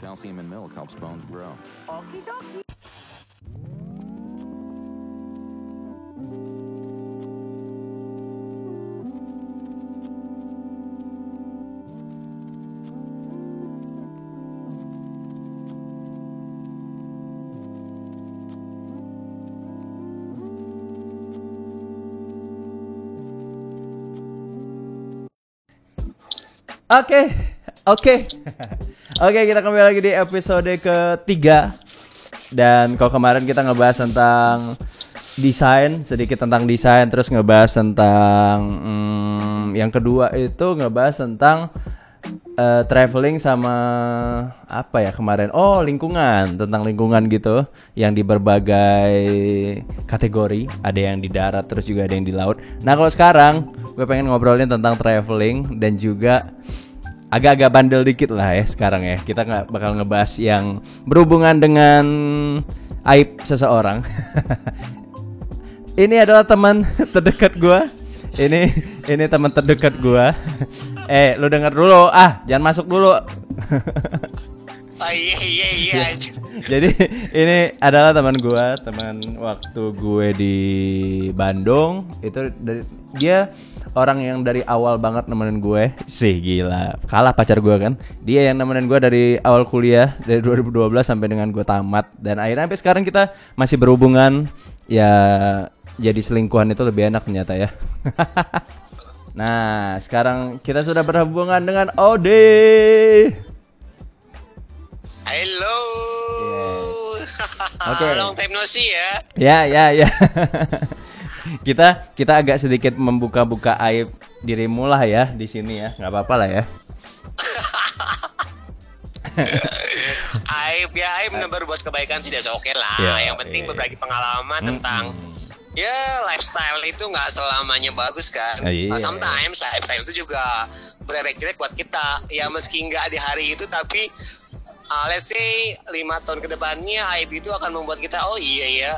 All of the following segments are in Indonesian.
calcium in milk helps bones grow. Okie dokie. Oke, oke, oke kita kembali lagi di episode ketiga. Dan kalau kemarin kita ngebahas tentang desain sedikit tentang desain terus ngebahas tentang hmm, yang kedua itu ngebahas tentang eh, traveling sama apa ya kemarin? Oh lingkungan tentang lingkungan gitu yang di berbagai kategori. Ada yang di darat terus juga ada yang di laut. Nah kalau sekarang gue pengen ngobrolin tentang traveling dan juga agak-agak bandel dikit lah ya sekarang ya. Kita nggak bakal ngebahas yang berhubungan dengan aib seseorang. Ini adalah teman terdekat gua. Ini ini teman terdekat gua. Eh lu denger dulu. Ah jangan masuk dulu. Oh iya iya iya. jadi ini adalah teman gua teman waktu gue di Bandung. Itu dari dia orang yang dari awal banget nemenin gue sih gila kalah pacar gue kan dia yang nemenin gue dari awal kuliah dari 2012 sampai dengan gue tamat dan akhirnya sampai sekarang kita masih berhubungan ya jadi selingkuhan itu lebih enak ternyata ya nah sekarang kita sudah berhubungan dengan Ode Halo. Oke. Long time no see ya. Ya, ya, ya. kita kita agak sedikit membuka-buka aib dirimu lah ya di sini ya, nggak apa-apa lah ya. Aib ya Aib benar buat kebaikan sih oke lah. Ya, Yang penting iya. berbagi pengalaman tentang ya lifestyle itu nggak selamanya bagus kan. Ah, iya. Uh, Sometimes lifestyle itu juga berefek jelek buat kita. Ya meski nggak di hari itu tapi uh, let's say lima tahun ke depannya aib itu akan membuat kita oh iya ya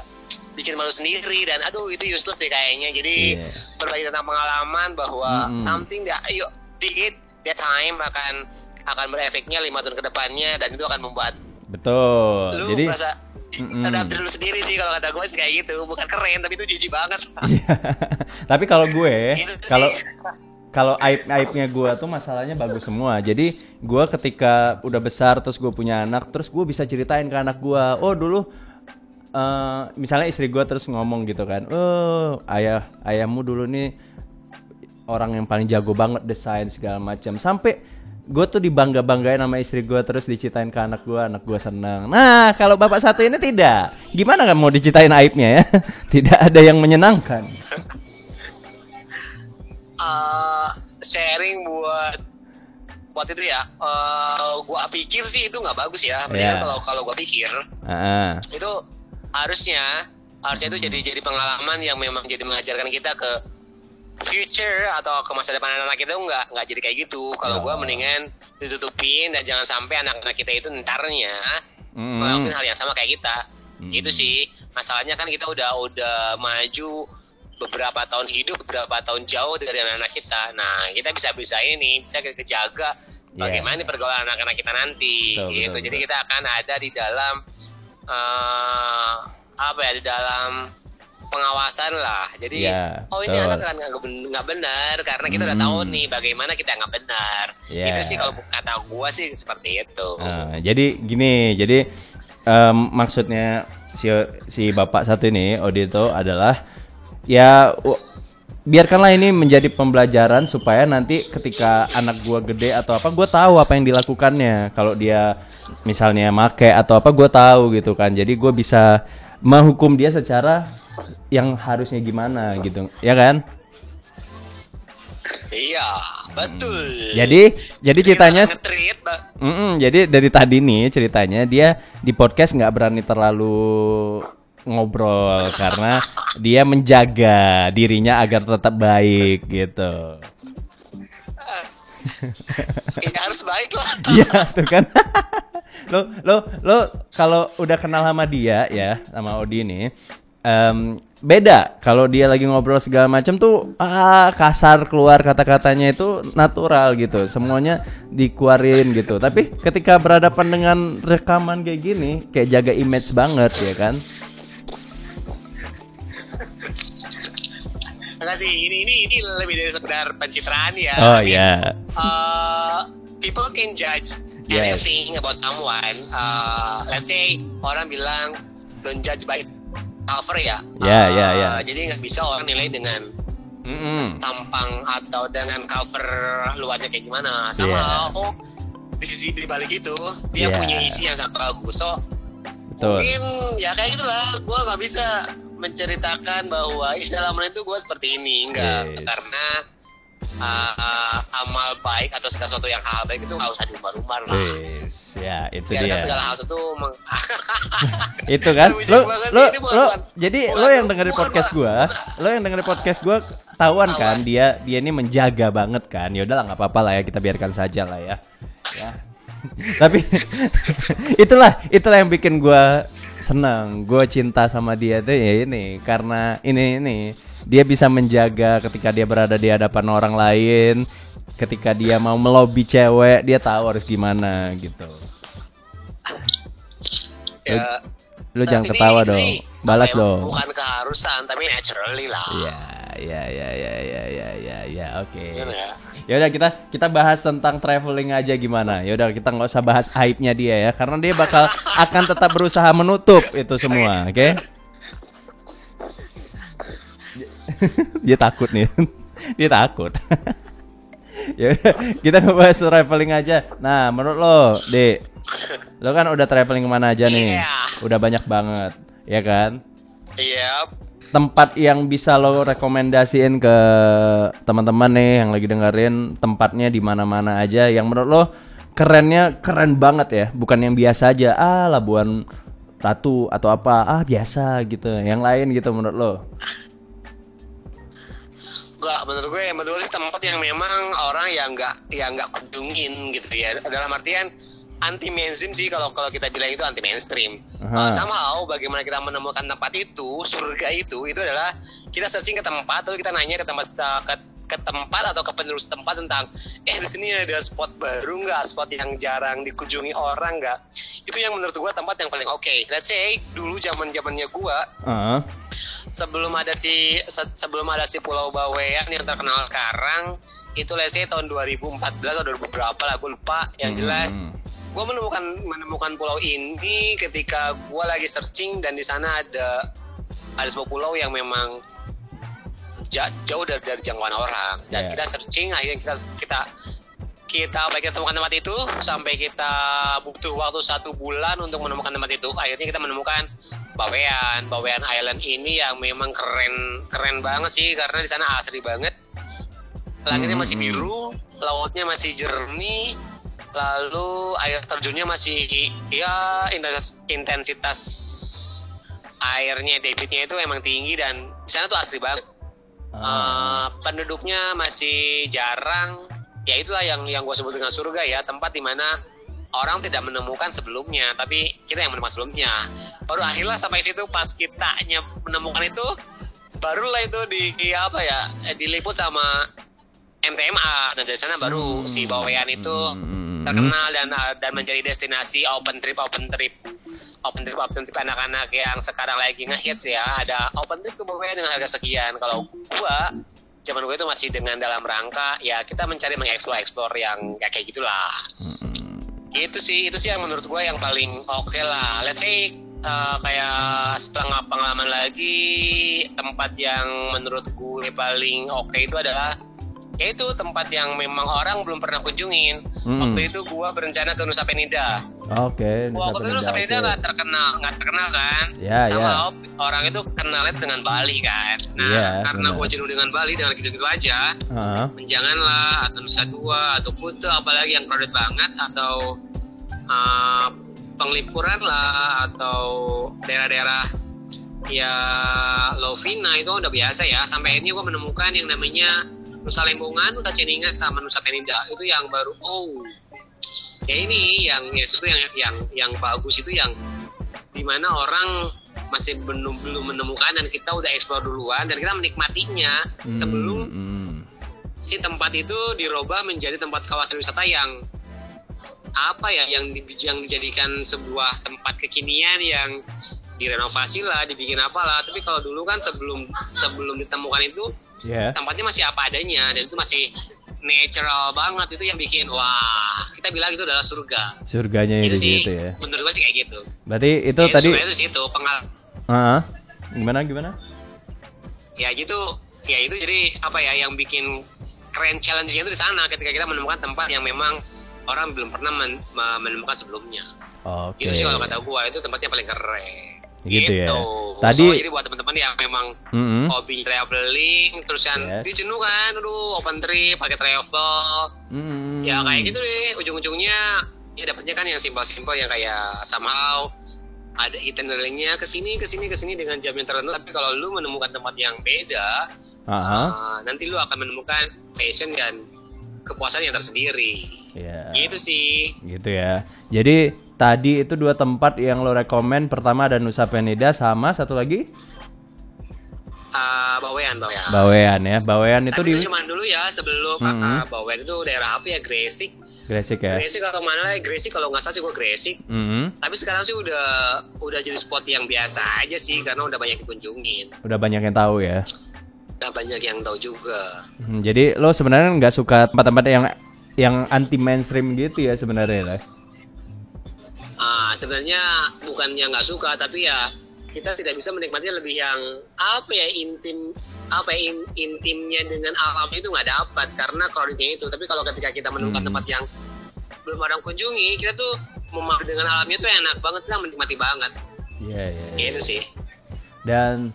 bikin malu sendiri dan aduh itu useless deh kayaknya jadi Iya. berbagi tentang pengalaman bahwa Mm-mm. something that you did that time akan akan berefeknya lima tahun ke depannya dan itu akan membuat Betul. lu Jadi merasa terhadap diri lu sendiri sih kalau kata gue sih kayak gitu bukan keren tapi itu jijik banget Iya. Tapi kalau gue, Gitu kalau kalau aib aibnya gue tuh masalahnya bagus semua. Jadi gue ketika udah besar terus gue punya anak, terus gue bisa ceritain ke anak gue, oh dulu eh, misalnya istri gue terus ngomong gitu kan, oh ayah ayahmu dulu nih orang yang paling jago banget desain segala macam. Sampai gue tuh dibangga banggain sama istri gue terus diceritain ke anak gue anak gue seneng. Nah kalau bapak satu ini tidak. Gimana kan mau diceritain aibnya ya? Tidak ada yang menyenangkan. Eh, sharing buat buat itu ya. Eh gua pikir sih itu nggak bagus ya. Iya. kalau kalau gua pikir. Ah, itu harusnya harusnya itu jadi jadi pengalaman yang memang jadi mengajarkan kita ke future atau ke masa depan anak-anak kita nggak nggak jadi kayak gitu kalau gua Oh. mendingan ditutupin dan jangan sampai anak-anak kita itu entarnya Mm. melakukan hal yang sama kayak kita Mm. itu sih masalahnya kan kita udah udah maju beberapa tahun hidup beberapa tahun jauh dari anak-anak kita nah kita bisa bisa ini bisa ke- kejaga Iya. bagaimana nih pergaulan anak-anak kita nanti Betul, gitu betul, jadi betul. kita akan ada di dalam eh, apa ya di dalam pengawasan lah jadi Iya, oh ini betul. anak kan nggak ben- nggak benar karena kita udah Hmm. tahu nih bagaimana kita nggak benar Iya. itu sih kalau kata gua sih seperti itu Ah, jadi gini, jadi em, maksudnya si si bapak satu ini Odito adalah ya biarkanlah ini menjadi pembelajaran supaya nanti ketika anak gua gede atau apa gua tahu apa yang dilakukannya kalau dia misalnya make atau apa gua tahu gitu kan. Jadi gua bisa menghukum dia secara yang harusnya gimana gitu ya kan? Iya betul. Jadi jadi ceritanya ngetrit Mm-mm, jadi dari tadi nih ceritanya dia di podcast nggak berani terlalu ngobrol karena dia menjaga dirinya agar tetap baik gitu. ya harus baik lah. Iya tuh kan. lo lo lo kalau udah kenal sama dia ya sama Odi nih em, beda kalau dia lagi ngobrol segala macam tuh ah kasar keluar kata-katanya itu natural gitu. Semuanya dikeluarin gitu. Tapi ketika berhadapan dengan rekaman kayak gini kayak jaga image banget ya kan? Enggak sih, ini ini ini lebih dari sekedar pencitraan ya. oh ya uh, people can judge Yes. anything about someone. Uh, let's say orang bilang don't judge by cover ya. Ya, Uh, ya, ya. Jadi nggak bisa orang nilai dengan Mm-mm. tampang atau dengan cover luarnya kayak gimana. Sama oh di, di, di balik itu dia Iya. punya isi yang sangat bagus. So betul mungkin ya kayak gitulah. Gue nggak bisa menceritakan bahwa dalaman itu gue seperti ini enggak Yes. karena uh, amal baik atau segala sesuatu yang hal baik itu nggak usah diumbar-umbar lah. Wis, ya itu Biarkan dia. segala hal itu meng itu kan? Lo lo bukan- lo bukan- jadi bukan- lo yang dengerin podcast gua lo yang dengerin podcast gua tahuan kan dia dia ini menjaga banget kan? Ya udahlah nggak apa-apa lah ya kita biarkan saja lah ya. Ya. Tapi itulah itulah yang bikin gua senang gua cinta sama dia tuh ya ini karena ini ini dia bisa menjaga ketika dia berada di hadapan orang lain ketika dia mau melobi cewek dia tahu harus gimana gitu ya lu jangan ketawa dong sih, balas ya, dong bukan keharusan tapi naturally lah Iya, iya, iya, iya, iya, iya, iya, iya, oke. Gimana ya? Ya udah kita kita bahas tentang traveling aja gimana. Ya udah kita nggak usah bahas aibnya dia ya, karena dia bakal akan tetap berusaha menutup itu semua, oke? dia takut nih, dia takut. ya kita ngebahas traveling aja. Nah, menurut lo, Dek, lo kan udah traveling ke mana aja nih? Iya. Udah banyak banget, ya kan? iya tempat yang bisa lo rekomendasiin ke teman-teman nih yang lagi dengerin tempatnya di mana-mana aja yang menurut lo kerennya keren banget ya bukan yang biasa aja ah Labuan Ratu atau apa ah biasa gitu yang lain gitu menurut lo Enggak, menurut gue, menurut gue sih tempat yang memang orang yang nggak yang nggak kunjungin gitu ya. Dalam artian anti mainstream sih kalau kalau kita bilang itu anti mainstream. Uh, somehow bagaimana kita menemukan tempat itu, surga itu, itu adalah kita searching ke tempat, lalu kita nanya ke tempat ke, ke tempat atau ke penerus tempat tentang, eh di sini ada spot baru nggak, spot yang jarang dikunjungi orang nggak? Itu yang menurut gue tempat yang paling oke. Let's say dulu zaman zamannya gue Ah, sebelum ada si se- sebelum ada si Pulau Bawean yang terkenal sekarang itu let's say tahun 2014 atau 2000 berapa lah gue lupa yang jelas Hmm. gue menemukan menemukan pulau ini ketika gue lagi searching dan di sana ada ada sebuah pulau yang memang ja- jauh dari, dari jangkauan orang dan Yeah. kita searching akhirnya kita kita kita apa kita temukan tempat itu sampai kita butuh waktu satu bulan untuk menemukan tempat itu akhirnya kita menemukan Bawean Bawean Island ini yang memang keren keren banget sih karena di sana asri banget langitnya masih Hmm. biru lautnya masih jernih lalu air terjunnya masih ya intensitas, intensitas airnya debitnya itu emang tinggi dan di sana tuh asri banget Ah. Eh, penduduknya masih jarang ya itulah yang yang gue sebut dengan surga ya tempat di mana orang tidak menemukan sebelumnya tapi kita yang menemukan sebelumnya. Baru akhirnya sampai situ pas kitanya menemukan itu barulah itu di, di apa ya eh, diliput sama MTMA dan dari sana baru si Bawean itu Hmm. terkenal dan dan menjadi destinasi open trip open trip. Open trip open trip anak-anak yang sekarang lagi ngehits ya. Ada open trip ke Bawean dengan harga sekian. Kalau gua zaman gue itu masih dengan dalam rangka ya kita mencari mengeksplor eksplor yang kayak kayak gitulah. Hmm. Itu sih itu sih yang menurut gue yang paling oke lah. Let's say uh, kayak setelah pengalaman lagi tempat yang menurut gue paling oke itu adalah yaitu tempat yang memang orang belum pernah kunjungin. Hmm. waktu itu gue berencana ke Nusa Penida. Oke, Nusa waktu itu Nusa Penida, nggak terkenal nggak terkenal kan? Ya, sama orang itu kenalnya dengan Bali kan. Nah Iya, karena gue jenuh dengan Bali dengan gitu-gitu aja Ah, Menjangan lah atau Nusa Dua atau Kuta apalagi yang crowded banget atau uh, penglipuran lah atau daerah-daerah ya Lovina itu udah biasa ya. Sampai akhirnya gue menemukan yang namanya Nusa Lembongan, Nusa Ceningan sama Nusa Penida. Itu yang baru oh. Ya ini yang ya itu yang yang yang bagus itu yang di mana orang masih belum belum menemukan dan kita udah explore duluan dan kita menikmatinya Hmm, sebelum hmm. si tempat itu dirubah menjadi tempat kawasan wisata yang apa ya yang di- yang dijadikan sebuah tempat kekinian yang direnovasi lah dibikin apalah. Tapi kalau dulu kan sebelum sebelum ditemukan itu Ya. tempatnya masih apa adanya dan itu masih natural banget itu yang bikin wah kita bilang itu adalah surga Surganya itu itu sih gitu ya. menurut gue sih kayak gitu Berarti itu Ya, tadi itu situ pengal Heeh. gimana gimana? ya gitu ya itu jadi apa ya yang bikin keren challenge-nya itu di sana ketika kita menemukan tempat yang memang orang belum pernah men- me- menemukan sebelumnya Oke. itu sih kalau kata gua itu tempatnya paling keren Gitu ya. Tadi Tadi- jadi buat teman-teman yang memang Mm-mm. hobi traveling terus kan Yes. dia jenuh kan aduh open trip pakai travel Mm-mm. ya kayak gitu deh ujung-ujungnya ya dapatnya kan yang simpel-simpel yang kayak somehow ada itinerary-nya ke sini ke sini ke sini dengan jam yang tertentu tapi kalau lu menemukan tempat yang beda Aha. uh, nanti lu akan menemukan passion dan kepuasan yang tersendiri Ya. gitu sih Gitu ya. Jadi tadi itu dua tempat yang lo rekomen. Pertama ada Nusa Penida sama satu lagi uh, Bawean Bawean Bawean ya. Bawean itu tapi di itu cuma dulu ya sebelum Mhm. uh, Bawean itu daerah apa ya Gresik Gresik ya. Gresik atau mana lah Gresik kalau nggak salah sih gua Gresik Mm-mm. tapi sekarang sih udah udah jadi spot yang biasa aja sih karena udah banyak dikunjungin Udah banyak yang tahu ya. udah banyak yang tahu juga Hmm, jadi lo sebenarnya nggak suka tempat-tempat yang yang anti mainstream gitu ya sebenarnya lah. Ah, sebenarnya bukannya nggak suka tapi ya kita tidak bisa menikmati lebih yang apa ya intim apa ya, in- intimnya dengan alam itu nggak dapat karena crowdednya itu tapi kalau ketika kita menemukan Hmm. tempat yang belum orang kunjungi kita tuh memahami dengan alamnya tuh enak banget kita menikmati banget Iya iya. iya. gitu sih Dan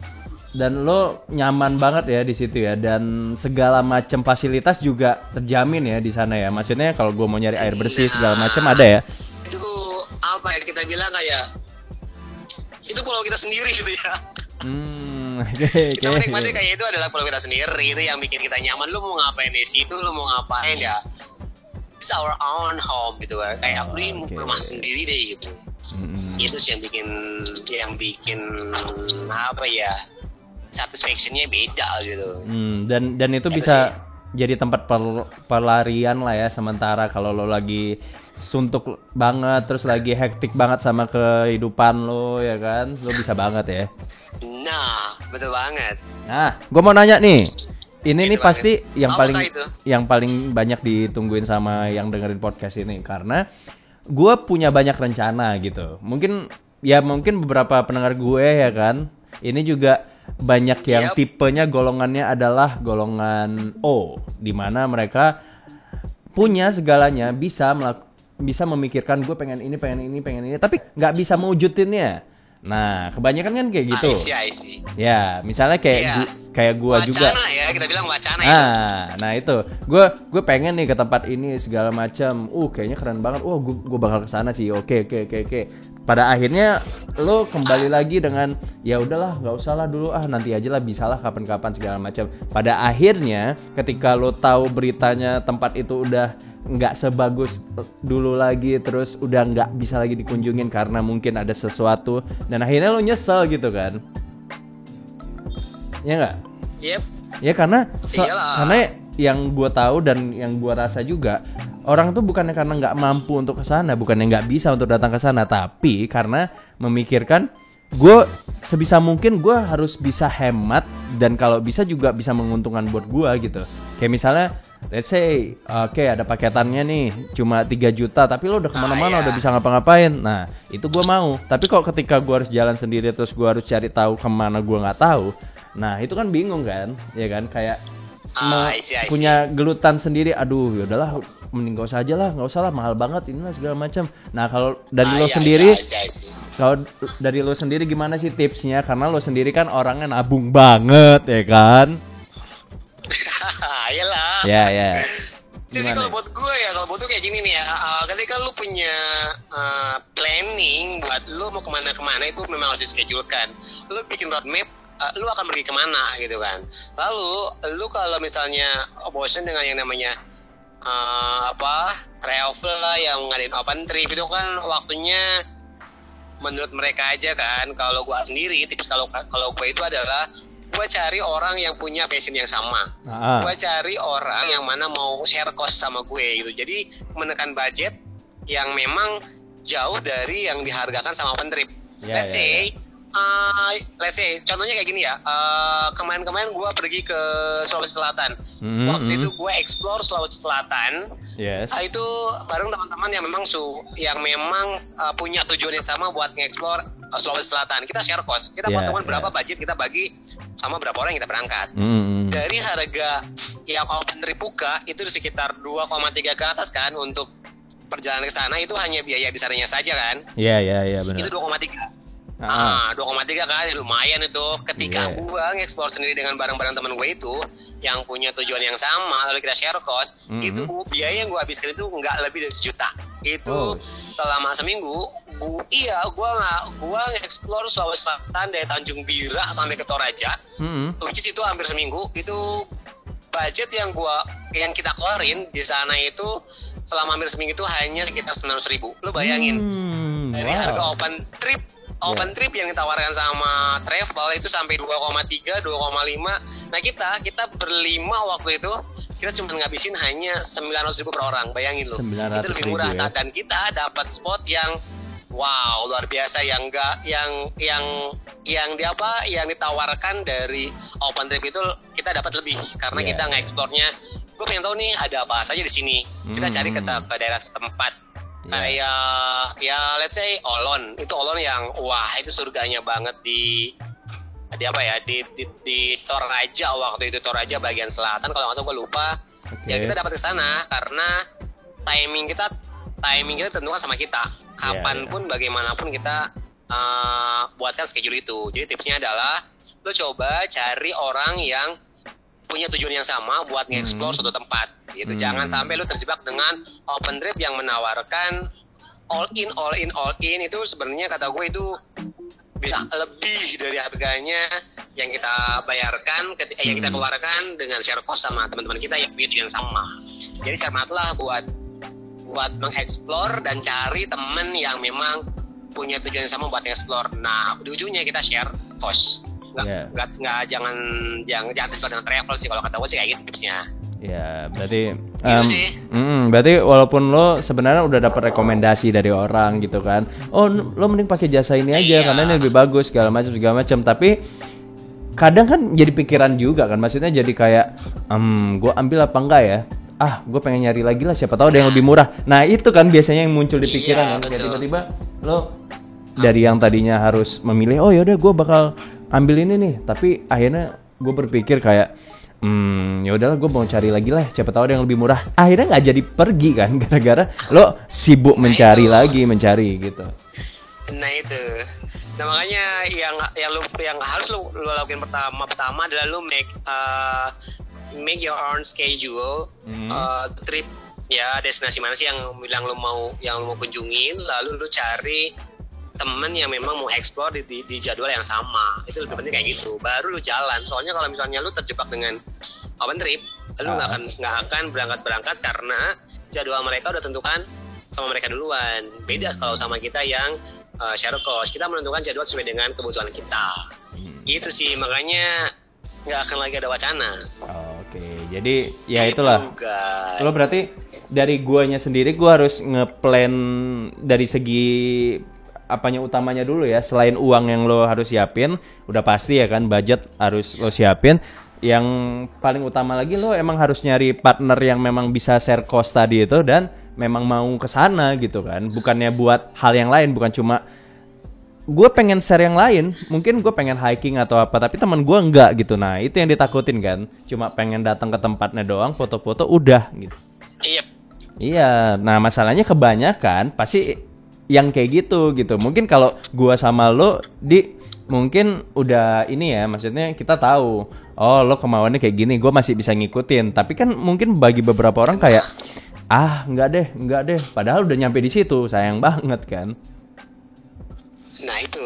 dan lo nyaman banget ya di situ ya dan segala macam fasilitas juga terjamin ya di sana ya. Maksudnya kalau gue mau nyari air bersih segala macam ada ya. Apa ya kita bilang kayak itu pulau kita sendiri gitu ya. Hmm, oke kita menikmati kayak itu adalah pulau kita sendiri itu yang bikin kita nyaman. Lu mau ngapain di situ lu mau ngapain ya? It's our own home gitu kan kayak Oh, lu oke. rumah sendiri deh gitu. Mm-mm. itu sih yang bikin yang bikin apa ya satisfactionnya beda gitu. Hmm, dan dan itu Itu bisa jadi tempat pel- pelarian lah ya sementara kalau lo lagi suntuk banget terus lagi hektik banget sama kehidupan lo ya kan? Lo bisa banget ya. Nah betul banget. Nah gue mau nanya nih. Ini nih Gitu pasti banget. yang paling yang paling banyak ditungguin sama yang dengerin podcast ini karena gue punya banyak rencana gitu. Mungkin ya mungkin beberapa pendengar gue ya kan? Ini juga banyak yang Yap. tipenya golongannya adalah golongan O di mana mereka punya segalanya bisa bisa memikirkan gue pengen ini pengen ini pengen ini tapi nggak bisa mewujudinnya nah kebanyakan kan kayak gitu I see, I see. ya misalnya kayak Iya. gu- kayak gua wacana juga ya kita bilang wacana itu Ah, nah itu, gue gue pengen nih ke tempat ini segala macam. Uh, kayaknya keren banget. Oh, gue gue bakal ke sana sih. Oke, oke, oke, oke. Pada akhirnya lo kembali lagi dengan ya udahlah, nggak usah lah dulu ah nanti aja lah bisa lah kapan-kapan segala macam. Pada akhirnya ketika lo tahu beritanya tempat itu udah nggak sebagus dulu lagi terus udah nggak bisa lagi dikunjungin karena mungkin ada sesuatu dan akhirnya lo nyesel gitu kan ya nggak yep Ya karena Iyalah. karena yang gue tahu dan yang gue rasa juga orang tuh bukannya karena nggak mampu untuk ke sana, bukannya nggak bisa untuk datang ke sana, tapi karena memikirkan gue sebisa mungkin gue harus bisa hemat dan kalau bisa juga bisa menguntungkan buat gue gitu. Kayak misalnya, let's say, oke ada paketannya nih cuma 3 juta, tapi lo udah ke mana-mana Ah, iya. udah bisa ngapa-ngapain. Nah itu gue mau. Tapi kok ketika gue harus jalan sendiri terus gue harus cari tahu ke mana gue nggak tahu, nah itu kan bingung kan, ya kan kayak Ah, me- I see, I see. punya gelutan sendiri. Aduh, yaudahlah mending gak usah aja lah, nggak usah lah mahal banget inilah segala macam. Nah kalau dari Ah, lo iya, sendiri, iya, I see, I see. kalau dari lo sendiri gimana sih tipsnya? Karena lo sendiri kan orangnya nabung banget ya kan? Iyalah. Ya ya. Jadi kalau buat gue ya, kalau buat gue kayak gini nih ya, uh, ketika lu punya uh, planning buat lu mau ke mana-kemana itu memang harus dischedulekan. Lu bikin roadmap, uh, lu akan pergi ke mana gitu kan. Lalu lu kalau misalnya bosan dengan yang namanya uh, apa travel lah yang ngadain open trip itu kan waktunya menurut mereka aja kan. Kalau gua sendiri tips kalau kalau gua itu adalah gua cari orang yang punya passion yang sama. Ah. gua cari orang yang mana mau share cost sama gue gitu. Jadi menekan budget yang memang jauh dari yang dihargakan sama open trip. Ya, let's ya, say uh, let's say contohnya kayak gini ya uh, kemarin-kemarin gua pergi ke Sulawesi Selatan Mhm, waktu itu gue explore Sulawesi Selatan Yes. Ah, itu bareng teman-teman yang memang su yang memang uh, punya tujuan yang sama buat nge-explore uh, Sulawesi Selatan. Kita share cost. Kita Yeah, potongan yeah. berapa budget kita bagi sama berapa orang yang kita berangkat. Mm, mm. Dari harga yang open trip buka itu di sekitar 2,3 ke atas kan untuk perjalanan ke sana itu hanya biaya di sananya saja kan. Iya, iya, iya benar. Itu 2,3. Ah. Ah, 2,3 kan ya lumayan itu. Ketika Iya. gua nge-explore sendiri dengan barang-barang teman gue itu yang punya tujuan yang sama, lalu kita share cost, Mhm. itu biaya yang gua habiskan itu nggak lebih dari sejuta. Oh. Itu selama seminggu, gua, iya gua nggak gua nge-explore Sulawesi Selatan dari Tanjung Bira sampai ke Toraja, Mm, mm. which is itu hampir seminggu. Itu budget yang gua yang kita keluarin di sana itu selama hampir seminggu itu hanya sekitar 900 ribu. Lu bayangin Hmm, dari wow. harga open trip open trip yang ditawarkan sama travel itu sampai 2,3 2,5 nah kita kita berlima waktu itu kita cuma ngabisin hanya 900 ribu per orang bayangin lu 900 itu lebih murah ribu ya. dan kita dapat spot yang wow luar biasa yang enggak yang yang yang di apa yang ditawarkan dari open trip itu kita dapat lebih karena Yeah. kita nge-explore-nya gue pengen tahu nih ada apa saja di sini kita cari ke, Hmm. ke daerah setempat Yeah. Kayak ya let's say Olon. Itu Olon yang wah itu surganya banget di di apa ya di di, di Toraja waktu itu Toraja bagian selatan. Kalau nggak salah gue lupa. Oke. ya kita dapat ke sana karena timing kita timing kita tentukan sama kita. Kapan pun bagaimanapun kita eh, buatkan schedule itu. Jadi tipsnya adalah lo coba cari orang yang punya tujuan yang sama buat nge-explore Hmm. suatu tempat gitu Hmm. jangan sampai lo terjebak dengan open trip yang menawarkan all in all in all in itu sebenarnya kata gue itu bisa lebih dari harganya yang kita bayarkan ketika yang kita Hmm. keluarkan dengan share cost sama teman-teman kita yang punya tujuan sama jadi cermatlah buat buat mengeksplor dan cari temen yang memang punya tujuan yang sama buat explore nah di ujungnya kita share cost nggak Yeah. nggak nggak jangan jangan jangan terjebak dengan travel sih kalau kata gue sih kayak gitu tipsnya Ya, berarti Gitu em, sih. mm, berarti walaupun lo sebenarnya udah dapat rekomendasi dari orang gitu kan. Oh, lo mending pakai jasa ini aja Iya. karena ini lebih bagus segala macam segala macam, tapi kadang kan jadi pikiran juga kan. Maksudnya jadi kayak em gue ambil apa enggak ya? Ah, gue pengen nyari lagi lah siapa tahu ada yang lebih murah. Nah, itu kan biasanya yang muncul di Iya, pikiran kan. Kayak betul. tiba-tiba lo dari yang tadinya harus memilih, oh yaudah gue bakal ambil ini nih, tapi akhirnya gue berpikir kayak Hmm, ya udahlah gue mau cari lagi lah, siapa tahu ada yang lebih murah. Akhirnya nggak jadi pergi kan, gara-gara lo sibuk mencari itu. lagi, mencari gitu. Nah itu. Nah makanya yang yang lu yang harus lu, lu lakuin pertama pertama adalah lu make uh, make your own schedule Hmm. uh, trip ya destinasi mana sih yang bilang lu mau yang lu mau kunjungin lalu lu cari temen yang memang mau explore di, di, di jadwal yang sama. Itu lebih penting kayak gitu. Baru lu jalan. Soalnya kalau misalnya lu terjebak dengan open trip lu nggak Ah. akan nggak akan berangkat berangkat karena jadwal mereka udah tentukan sama mereka duluan. Beda kalau sama kita yang uh, share cost. Kita menentukan jadwal sesuai dengan kebutuhan kita. Itu sih. Makanya nggak akan lagi ada wacana. Oke, jadi ya itulah. Gitu, guys. Lo berarti dari guanya sendiri gua harus ngeplan dari segi apanya utamanya dulu ya. Selain uang yang lo harus siapin, udah pasti ya kan budget harus lo siapin. Yang paling utama lagi lo emang harus nyari partner yang memang bisa share cost tadi itu dan memang mau ke sana gitu kan. Bukannya buat hal yang lain, bukan cuma gue pengen share yang lain mungkin gue pengen hiking atau apa tapi teman gue enggak gitu nah itu yang ditakutin kan cuma pengen datang ke tempatnya doang foto-foto udah gitu iya iya nah masalahnya kebanyakan pasti yang kayak gitu gitu. Mungkin kalau gua sama lo di mungkin udah ini ya maksudnya kita tahu oh lo kemauannya kayak gini gue masih bisa ngikutin. Tapi kan mungkin bagi beberapa orang kayak ah nggak deh nggak deh. Padahal udah nyampe di situ sayang banget kan? Nah itu.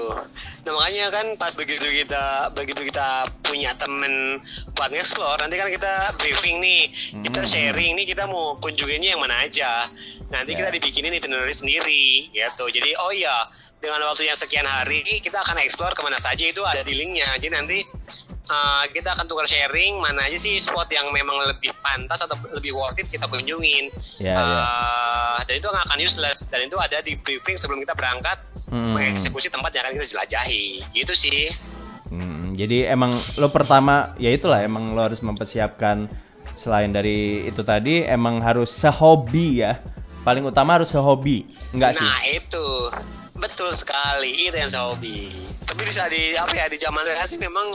Nah makanya kan pas begitu kita begitu kita punya temen buat nge-explore nanti kan kita briefing nih kita Hmm. sharing nih kita mau kunjunginnya yang mana aja nanti Ya. kita dibikinin itinerary sendiri gitu jadi oh iya dengan waktu yang sekian hari kita akan explore ke mana saja itu ada di linknya jadi nanti uh, kita akan tukar sharing mana aja sih spot yang memang lebih pantas atau lebih worth it kita kunjungin Ya, ya. Uh, dan itu nggak akan useless dan itu ada di briefing sebelum kita berangkat Hmm. mengeksekusi tempat yang akan kita jelajahi gitu sih Hmm, jadi emang lo pertama ya itulah emang lo harus mempersiapkan selain dari itu tadi emang harus sehobi ya. Paling utama harus sehobi. Enggak sih? nah itu betul sekali itu yang saya hobi tapi bisa di apa ya di zaman sekarang sih memang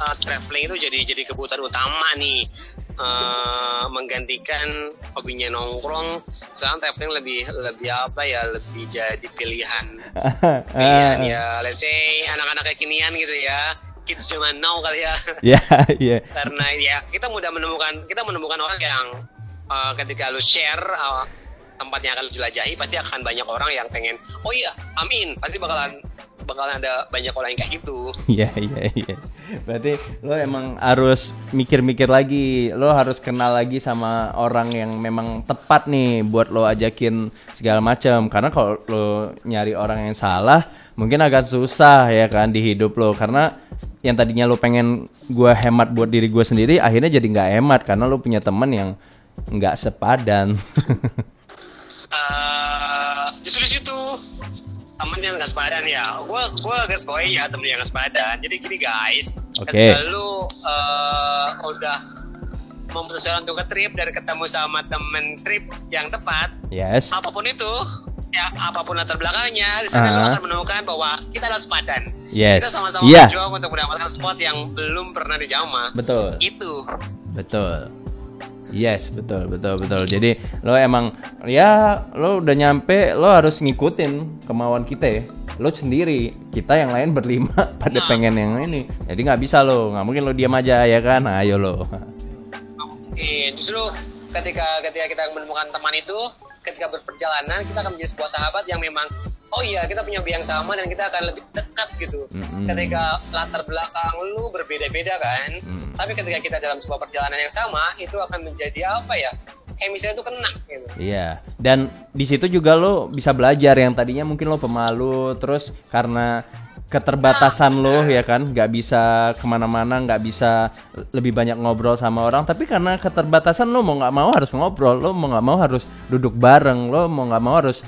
uh, traveling itu jadi jadi kebutuhan utama nih. Uh, menggantikan hobinya nongkrong. Sekarang traveling lebih lebih apa ya lebih jadi pilihan. Pilihan ya let's say anak-anak kekinian gitu ya. Kids zaman now kali ya. Ya, ya. karena ya kita mudah menemukan kita menemukan orang yang uh, ketika lu share uh, tempat yang akan lu jelajahi pasti akan banyak orang yang pengen oh iya amin. Pasti bakalan bakalan ada banyak orang yang kayak gitu Iya, iya, iya. Berarti lo emang harus mikir-mikir lagi. Lo harus kenal lagi sama orang yang memang tepat nih buat lo ajakin segala macam. Karena kalau lo nyari orang yang salah, mungkin agak susah ya kan di hidup lo. Karena yang tadinya lo pengen gua hemat buat diri gue sendiri, akhirnya jadi nggak hemat karena lo punya temen yang nggak sepadan. Eh, justru situ temen yang nggak sepadan ya gue gue garis bawahi ya temen yang nggak sepadan jadi gini guys Oke. ketika lu eh, udah memutuskan untuk ke trip dan ketemu sama temen trip yang tepat yes. apa pun itu ya apa pun latar belakangnya di sana lo Ah. akan menemukan bahwa kita adalah sepadan Yes. kita sama-sama Iya. berjuang untuk mendapatkan spot yang belum pernah dijamah Betul. itu Betul. Yes, betul, betul, betul. Jadi lo emang ya lo udah nyampe, lo harus ngikutin kemauan kita ya. Lo sendiri, kita yang lain berlima pada Nah. pengen yang ini. Jadi nggak bisa lo, nggak mungkin lo diam aja ya kan? Ayo lo. Iya, justru ketika ketika kita menemukan teman itu, ketika berperjalanan kita akan menjadi sebuah sahabat yang memang oh iya kita punya hobi yang sama dan kita akan lebih dekat gitu. Mm-mm. Ketika latar belakang lu berbeda-beda kan, Mm. tapi ketika kita dalam sebuah perjalanan yang sama itu akan menjadi apa ya? Chemistry itu kena gitu. Iya. Dan di situ juga lo bisa belajar yang tadinya mungkin lo pemalu, terus karena keterbatasan lo ya kan, nggak bisa ke mana-mana, nggak bisa lebih banyak ngobrol sama orang. Tapi karena keterbatasan lo mau nggak mau harus ngobrol, lo mau nggak mau harus duduk bareng, lo mau nggak mau harus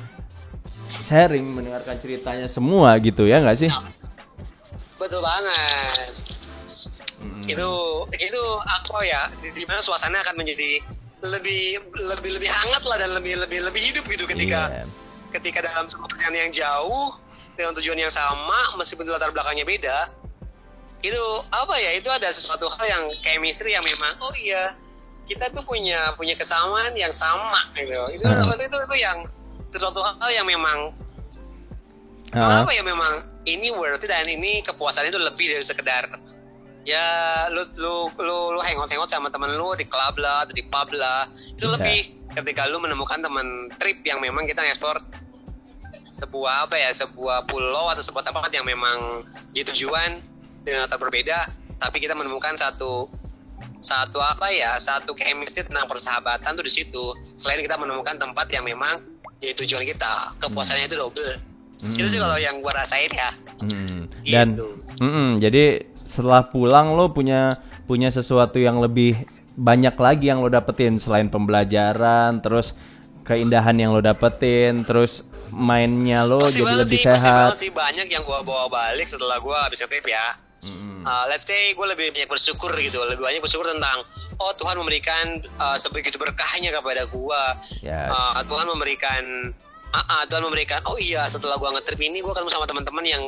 sharing, mendengarkan ceritanya semua gitu ya nggak sih? Betul banget. Itu itu apa ya? Di, di mana suasana akan menjadi lebih lebih lebih hangat lah dan lebih lebih lebih hidup gitu ketika Iya. ketika dalam sebuah perjalanan yang jauh dengan tujuan yang sama meskipun latar belakangnya beda itu apa ya itu ada sesuatu hal yang chemistry yang memang oh iya kita tuh punya punya kesamaan yang sama gitu itu Hmm. itu, itu itu yang sesuatu hal yang memang Ah, apa ya memang? Ini worth it dan ini kepuasan itu lebih dari sekedar ya lu lu lu, lu hangout hangout sama teman lu di klub lah atau di pub lah. Itu Iya. lebih ketika lu menemukan teman trip yang memang kita ngekspor sebuah apa ya sebuah pulau atau sebuah tempat yang memang jadi tujuan dengan latar berbeda tapi kita menemukan satu satu apa ya satu chemistry tentang persahabatan tuh di situ. Selain kita menemukan tempat yang memang jadi tujuan kita kepuasannya itu double itu sih Mm. kalau yang gua rasain ya Mm. Dan Gitu. Mm-mm, jadi setelah pulang lo punya punya sesuatu yang lebih banyak lagi yang lo dapetin selain pembelajaran, terus keindahan yang lo dapetin, terus mainnya lo pasti jadi lebih sih, pasti sehat. banget sih banyak yang gua bawa balik setelah gua habis ngetrip ya Mm-mm. Uh, let's say gue lebih banyak bersyukur gitu lebih banyak bersyukur tentang oh Tuhan memberikan uh, sebegitu berkahnya kepada gua Yes. Uh, Tuhan memberikan ah, Tuhan memberikan oh iya setelah gua ngetrip ini gua ketemu sama teman-teman yang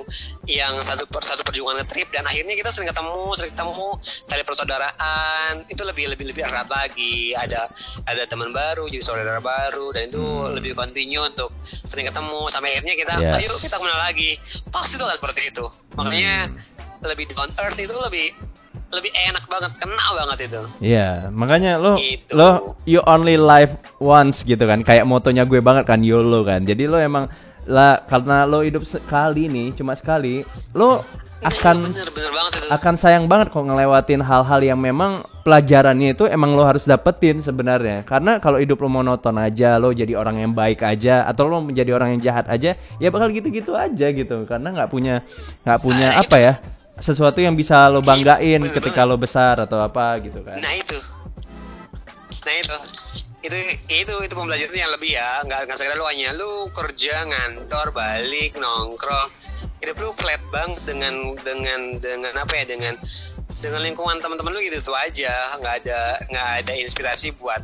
yang satu per satu perjuangan ngetrip dan akhirnya kita sering ketemu sering ketemu tali persaudaraan itu lebih lebih lebih erat lagi ada ada teman baru jadi saudara baru dan itu Hmm. lebih continue untuk sering ketemu sampai akhirnya kita Yes. ayo kita kenal lagi pasti tuh seperti itu makanya Hmm. Lebih down earth itu lebih lebih enak banget kena banget itu Iya, makanya lo Gitu. lo you only live once gitu kan. Kayak motonya gue banget kan YOLO kan. Jadi lo emang lah karena lo hidup sekali nih cuma sekali lo akan bener bener banget itu akan sayang banget kok ngelewatin hal-hal yang memang pelajarannya itu emang lo harus dapetin sebenarnya karena kalau hidup lo monoton aja lo jadi orang yang baik aja atau lo menjadi orang yang jahat aja ya bakal gitu-gitu aja gitu karena nggak punya nggak punya Nah, apa ya sesuatu yang bisa lo banggain bener ketika lo besar atau apa gitu kan. Nah itu. Nah itu. Itu itu itu pembelajaran yang lebih ya. Nggak nggak sekedar lu hanya lu kerja ngantor balik nongkrong. Hidup lu flat banget dengan dengan dengan apa ya? Dengan dengan lingkungan teman-teman lu gitu itu aja. Nggak ada nggak ada inspirasi buat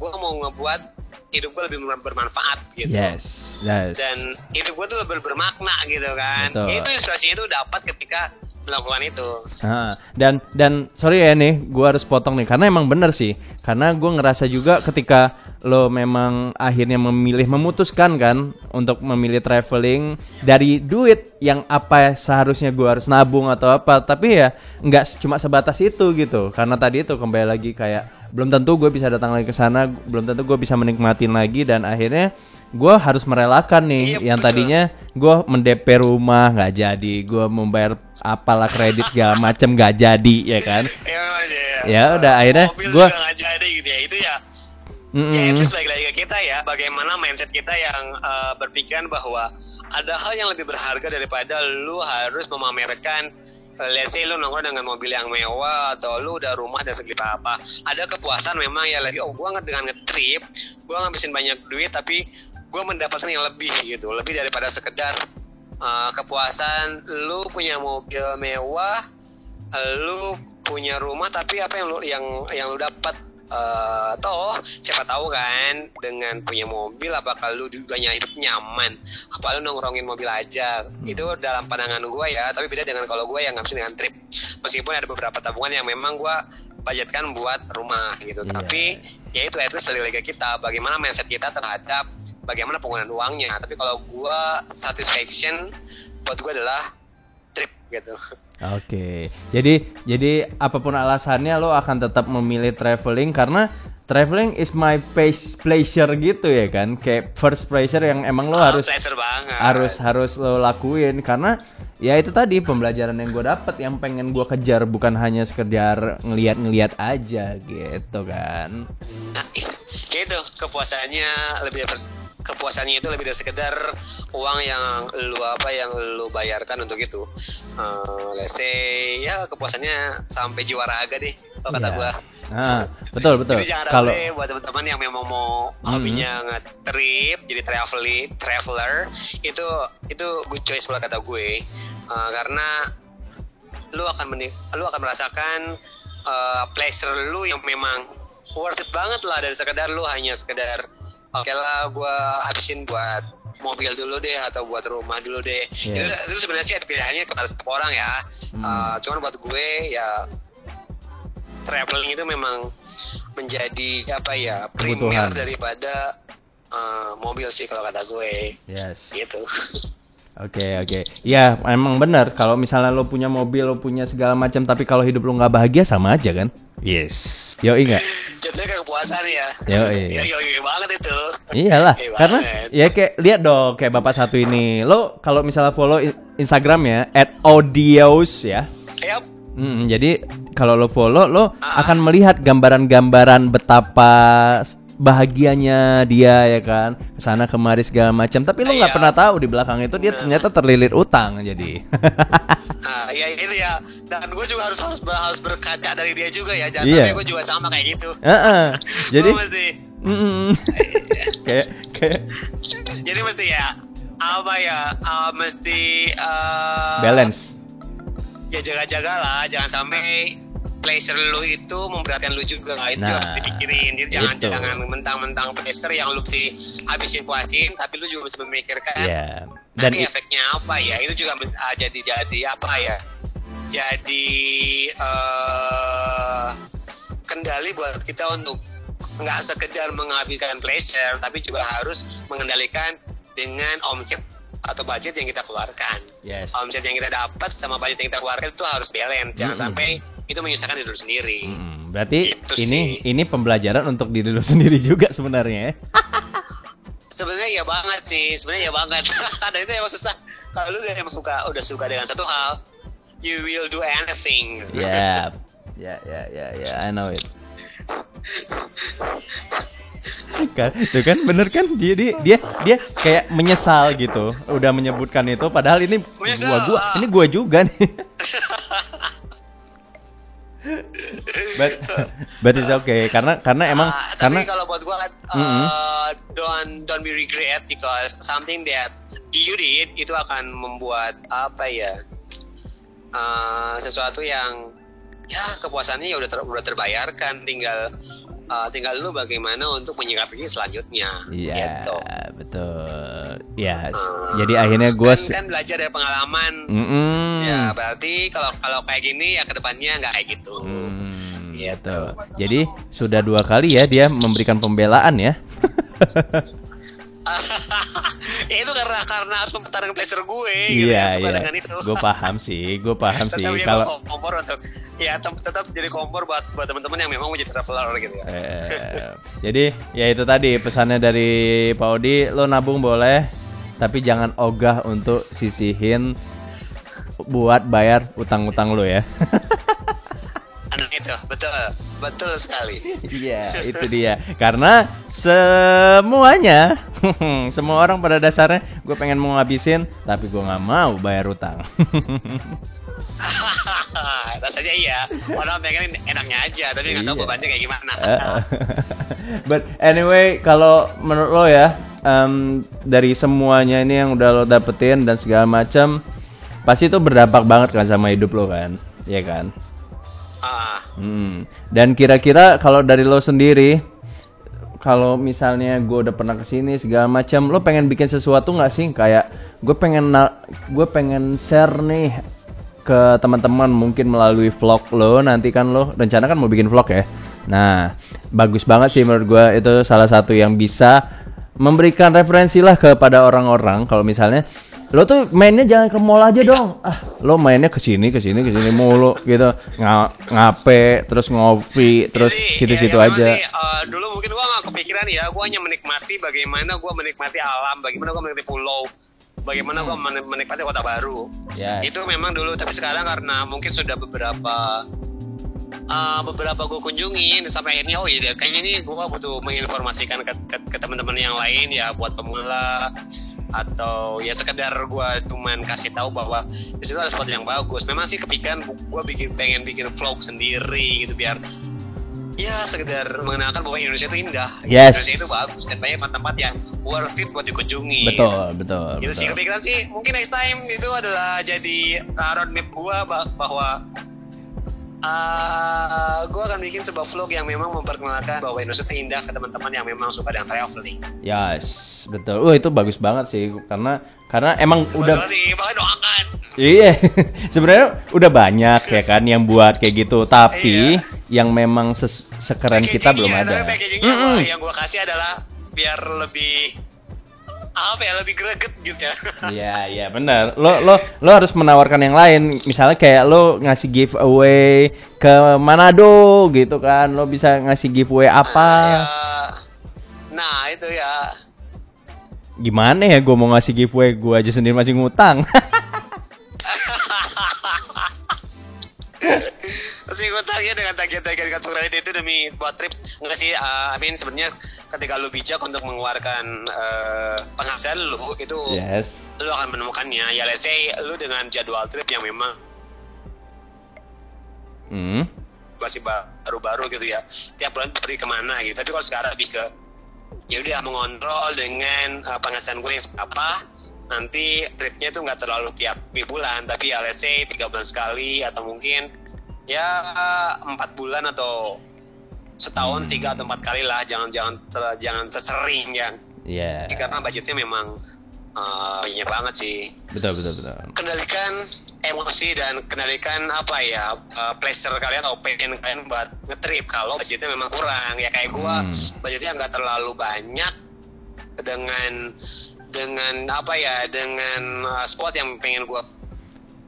gua mau ngebuat hidup gua lebih ber- bermanfaat gitu. Yes yes. Dan hidup gua tuh lebih bermakna gitu kan. Betul. itu inspirasinya itu dapat ketika melakukan itu. Ah, dan dan sorry ya nih, gua harus potong nih. Karena emang bener sih. Karena gua ngerasa juga ketika lo memang akhirnya memilih memutuskan kan untuk memilih traveling dari duit yang apa seharusnya gua harus nabung atau apa, tapi ya nggak cuma sebatas itu gitu. Karena tadi itu kembali lagi kayak belum tentu gue bisa datang lagi ke sana, belum tentu gue bisa menikmatin lagi dan akhirnya gue harus merelakan nih Iya, yang betul. tadinya gue mendep rumah nggak jadi, gue membayar apalah kredit segala macem nggak jadi ya kan. ya, ya, Ya udah, akhirnya gitu ya itu ya Mm-mm. ya itu balik lagi ke kita ya bagaimana mindset kita yang eh, berpikiran bahwa ada hal yang lebih berharga daripada lu harus memamerkan eh, let's say lu nongkrong dengan mobil yang mewah atau lu udah rumah dan segala apa ada kepuasan memang ya lagi oh gua nge- dengan ngetrip gua ngabisin banyak duit tapi gua mendapatkan yang lebih gitu lebih daripada sekedar eh, kepuasan lu punya mobil mewah lu punya rumah tapi apa yang lu yang yang lu dapat eh toh siapa tahu kan dengan punya mobil apakah lu juga hidup nyaman? Apa lu nongkrongin mobil aja? Itu dalam pandangan gua ya tapi beda dengan kalau gua yang ngabisin dengan trip. Meskipun ada beberapa tabungan yang memang gua budgetkan buat rumah gitu. Iya. tapi ya itu at least balik lagi kita. Bagaimana mindset kita terhadap bagaimana penggunaan uangnya. Tapi kalau gua satisfaction buat gua adalah trip gitu. Oke, jadi jadi apa pun alasannya lo akan tetap memilih traveling karena traveling is my pace pleasure gitu ya kan, kayak first pleasure yang emang lo Ah, harus harus harus lo lakuin karena ya itu tadi pembelajaran yang gue dapet yang pengen gue kejar bukan hanya sekedar ngeliat-ngeliat aja gitu kan. Nah, gitu kepuasannya lebih dari kepuasannya itu lebih dari sekedar uang yang lu apa yang lu bayarkan untuk itu. Eh, let's say ya kepuasannya sampai jiwa raga deh kalau kata Iya. gua. Ah, betul betul. Jadi jangan Kalau buat teman-teman yang memang mau hobinya nge-trip jadi traveling traveler itu itu good choice kalau kata gue Eh, karena lu akan menik lu akan merasakan eh, pleasure lu yang memang worth it banget lah dari sekedar lu hanya sekedar oke lah gua habisin buat mobil dulu deh atau buat rumah dulu deh Yes. itu, itu sebenarnya sih ada pilihannya kepada setiap orang ya Eh, cuman buat gue ya traveling itu memang menjadi apa ya primer Kebutuhan. daripada eh, mobil sih kalau kata gue yes. gitu Oke oke, ya emang benar. Kalau misalnya lo punya mobil, lo punya segala macam, tapi kalau hidup lo nggak bahagia sama aja kan? Yes. Yo ingat. jadinya kayak kepuasan ya Yo iya. ya yo, yo banget itu Iyalah, Iya karena banget. ya kayak lihat dong kayak bapak satu ini. Lo kalau misalnya follow in- Instagram ya @audios ya. Yap. Mm, jadi kalau lo follow lo Ah. akan melihat gambaran-gambaran betapa bahagianya dia ya kan ke sana kemari segala macam tapi lo nggak Iya. pernah tahu di belakang itu dia Nah. ternyata terlilit utang jadi Nah, ya itu ya. Dan gue juga harus harus ber- harus berkaca dari dia juga ya. Jangan Iya. sampai gue juga sama kayak gitu. Heeh. jadi Gua mesti mm, kayak kayak jadi mesti ya apa ya? uh, mesti uh, balance Ya jaga-jaga lah, jangan sampai pleasure lu itu memberatkan lu juga. Itu Nah, harus dipikirin. Jadi jangan itu. jangan mentang-mentang pleasure yang lu dihabisin puasin, tapi lu juga mesti memikirkan ya dan nanti efeknya apa ya itu juga ah, jadi jadi apa ya jadi eh kendali buat kita untuk nggak sekedar menghabiskan pleasure tapi juga harus mengendalikan dengan omset atau budget yang kita keluarkan. Yes. Omset yang kita dapat sama budget yang kita keluarkan itu harus balance. Jangan Mm-mm. sampai itu menyusahkan diri lu sendiri. Mm, berarti Gitu ini sih. ini pembelajaran untuk diri lo sendiri juga sebenarnya ya. sebenarnya ya banget sih. Sebenarnya ya banget. Dan itu emang susah. Kalau lu yang suka udah suka dengan satu hal you will do anything. Ya, ya, ya, ya, ya, I know it. kan, tuh kan bener kan? Dia dia dia, dia kayak menyesal gitu. Udah menyebutkan itu padahal ini Menyesal, gua gua ini gua juga nih. But but it's okay karena karena emang karena tapi kalau buat gua uh, Mm-mm. don't don't be regret because something that you did itu akan membuat apa ya uh, sesuatu yang ya kepuasannya ya udah ter- udah terbayarkan. Tinggal uh, tinggal lu bagaimana untuk menyikapinya selanjutnya Iya, gitu. betul. Ya, s- Ah, jadi akhirnya gue kan, kan belajar dari pengalaman Mm-mm. ya berarti kalau kalau kayak gini ya ke depannya nggak kayak gitu Gitu. gitu. Jadi sudah dua kali ya dia memberikan pembelaan ya. ya itu karena karena harus mempertahankan pleasure gue gitu Iya ya, suka iya. dengan itu Gue paham sih, gue paham sih. Kalau kompor untuk ya tetap jadi kompor buat buat teman-teman yang memang mau jadi traveler gitu ya. eh, jadi ya itu tadi pesannya dari Pak Odi, lo nabung boleh, tapi jangan ogah untuk sisihin buat bayar utang-utang lo ya. Betul betul sekali. Iya, itu dia. Karena semuanya, semua orang pada dasarnya gue pengen mau ngabisin, tapi gue nggak mau bayar utang. Rasanya iya orang pengen enaknya aja tapi nggak tahu Iya. bebannya kayak gimana. But anyway, kalau menurut lo ya, em, dari semuanya ini yang udah lo dapetin dan segala macam, pasti itu berdampak banget kan sama hidup lo kan, ya kan? Hmm. Dan kira-kira kalau dari lo sendiri, kalau misalnya gue udah pernah ke sini segala macam, lo pengen bikin sesuatu nggak sih? Kayak gue pengen gue pengen share nih ke teman-teman mungkin melalui vlog lo nanti kan lo rencana kan mau bikin vlog ya. Nah bagus banget sih menurut gue itu salah satu yang bisa memberikan referensi lah kepada orang-orang kalau misalnya lo tuh mainnya jangan ke mall aja dong. Ah lo mainnya ke sini ke sini ke sini mulu gitu. Nga- ngape terus ngopi terus situ-situ ya, ya aja. sih, eh, dulu mungkin gua nggak kepikiran ya, gua hanya menikmati bagaimana gua menikmati alam, bagaimana gua menikmati pulau, bagaimana gua men- menikmati kota baru. Yes. Itu memang dulu, tapi sekarang karena mungkin sudah beberapa eh, beberapa gue kunjungi sampai akhirnya oh iya kayaknya ini gue butuh menginformasikan ke, ke, ke teman-teman yang lain ya buat pemula atau ya sekedar gue cuman kasih tahu bahwa di situ ada spot yang bagus. Memang sih kepikiran gue bikin pengen bikin vlog sendiri gitu biar ya sekedar mengenalkan bahwa Indonesia itu indah. Yes. Indonesia itu bagus dan banyak tempat-tempat yang worth it buat dikunjungi. betul betul Gitu sih betul kepikiran sih mungkin next time itu adalah jadi uh, roadmap gua bah- bahwa uh, gua akan bikin sebuah vlog yang memang memperkenalkan bahwa Indonesia indah ke teman-teman yang memang suka dengan traveling. yes betul Wah itu bagus banget sih karena karena emang udah Udah sih, doakan. Iya, sebenarnya udah banyak ya kan yang buat kayak gitu, tapi yang memang ses- sekeren kita belum Packagingnya, ada. Mm-mm. gua- yang gua kasih adalah biar lebih apa ya lebih greget gitu ya. Iya, iya benar. Lo lo lo harus menawarkan yang lain. Misalnya kayak lo ngasih giveaway ke Manado gitu kan. Lo bisa ngasih giveaway apa? Ya, nah itu ya. Gimana ya gue mau ngasih giveaway gue aja sendiri masih ngutang. Terus gue target dengan tagihan-tagihan kartu kredit itu demi sebuah trip Enggak sih, uh, I mean sebenarnya ketika lu bijak untuk mengeluarkan uh, penghasilan lu itu yes. lu akan menemukannya ya let's say lu dengan jadwal trip yang memang Hmm. masih baru-baru gitu ya tiap bulan pergi ke mana gitu tapi kalau sekarang lebih ke ya udah mengontrol dengan uh, penghasilan gue yang apa nanti tripnya tuh nggak terlalu tiap bulan tapi ya let's say tiga bulan sekali atau mungkin ya empat bulan atau setahun tiga atau empat kali lah jangan jangan ter- jangan sesering yang Iya. karena budgetnya memang uh, banyak banget sih Betul betul betul. kendalikan emosi dan kendalikan apa ya uh, pleasure kalian atau pengen kalian buat ngetrip kalau budgetnya memang kurang ya kayak gua Hmm. budgetnya nggak terlalu banyak dengan dengan apa ya dengan uh, spot yang pengen gua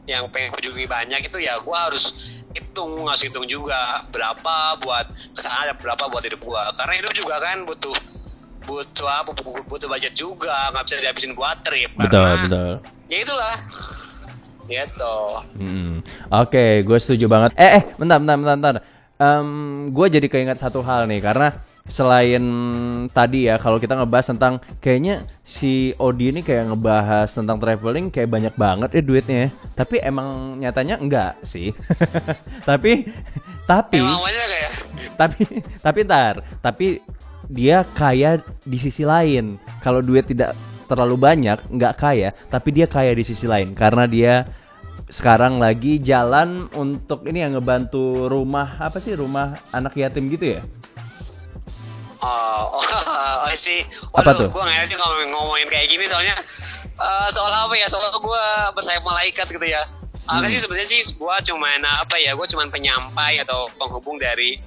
yang pengen kunjungi banyak itu ya gua harus hitung ngasih hitung juga berapa buat ke sana ada berapa buat hidup gua karena hidup juga kan butuh butuh apa butuh, butuh budget juga nggak bisa dihabisin buat trip Betul, karena betul. ya itulah gitu Mm-mm. Oke, gue setuju banget. Eh, eh, bentar, bentar, bentar, bentar. gue jadi keinget satu hal nih, karena selain tadi ya, kalau kita ngebahas tentang kayaknya si Odi ini kayak ngebahas tentang traveling kayak banyak banget ya duitnya. ya. Tapi emang nyatanya enggak sih. tapi, tapi, kayak tapi, tapi ntar, tapi dia kaya di sisi lain. Kalau duit tidak terlalu banyak, nggak kaya, tapi dia kaya di sisi lain karena dia sekarang lagi jalan untuk ini yang ngebantu rumah apa sih rumah anak yatim gitu ya? Oh, oh, oh sih. Apa Waduh, tuh? Gue nggak ngerti kalau ngomongin kayak gini soalnya eh, soal apa ya? Soal gue bersayap malaikat gitu ya. Hmm. Apa sih sebenarnya sih gue cuman apa ya? Gue cuman penyampai atau penghubung dari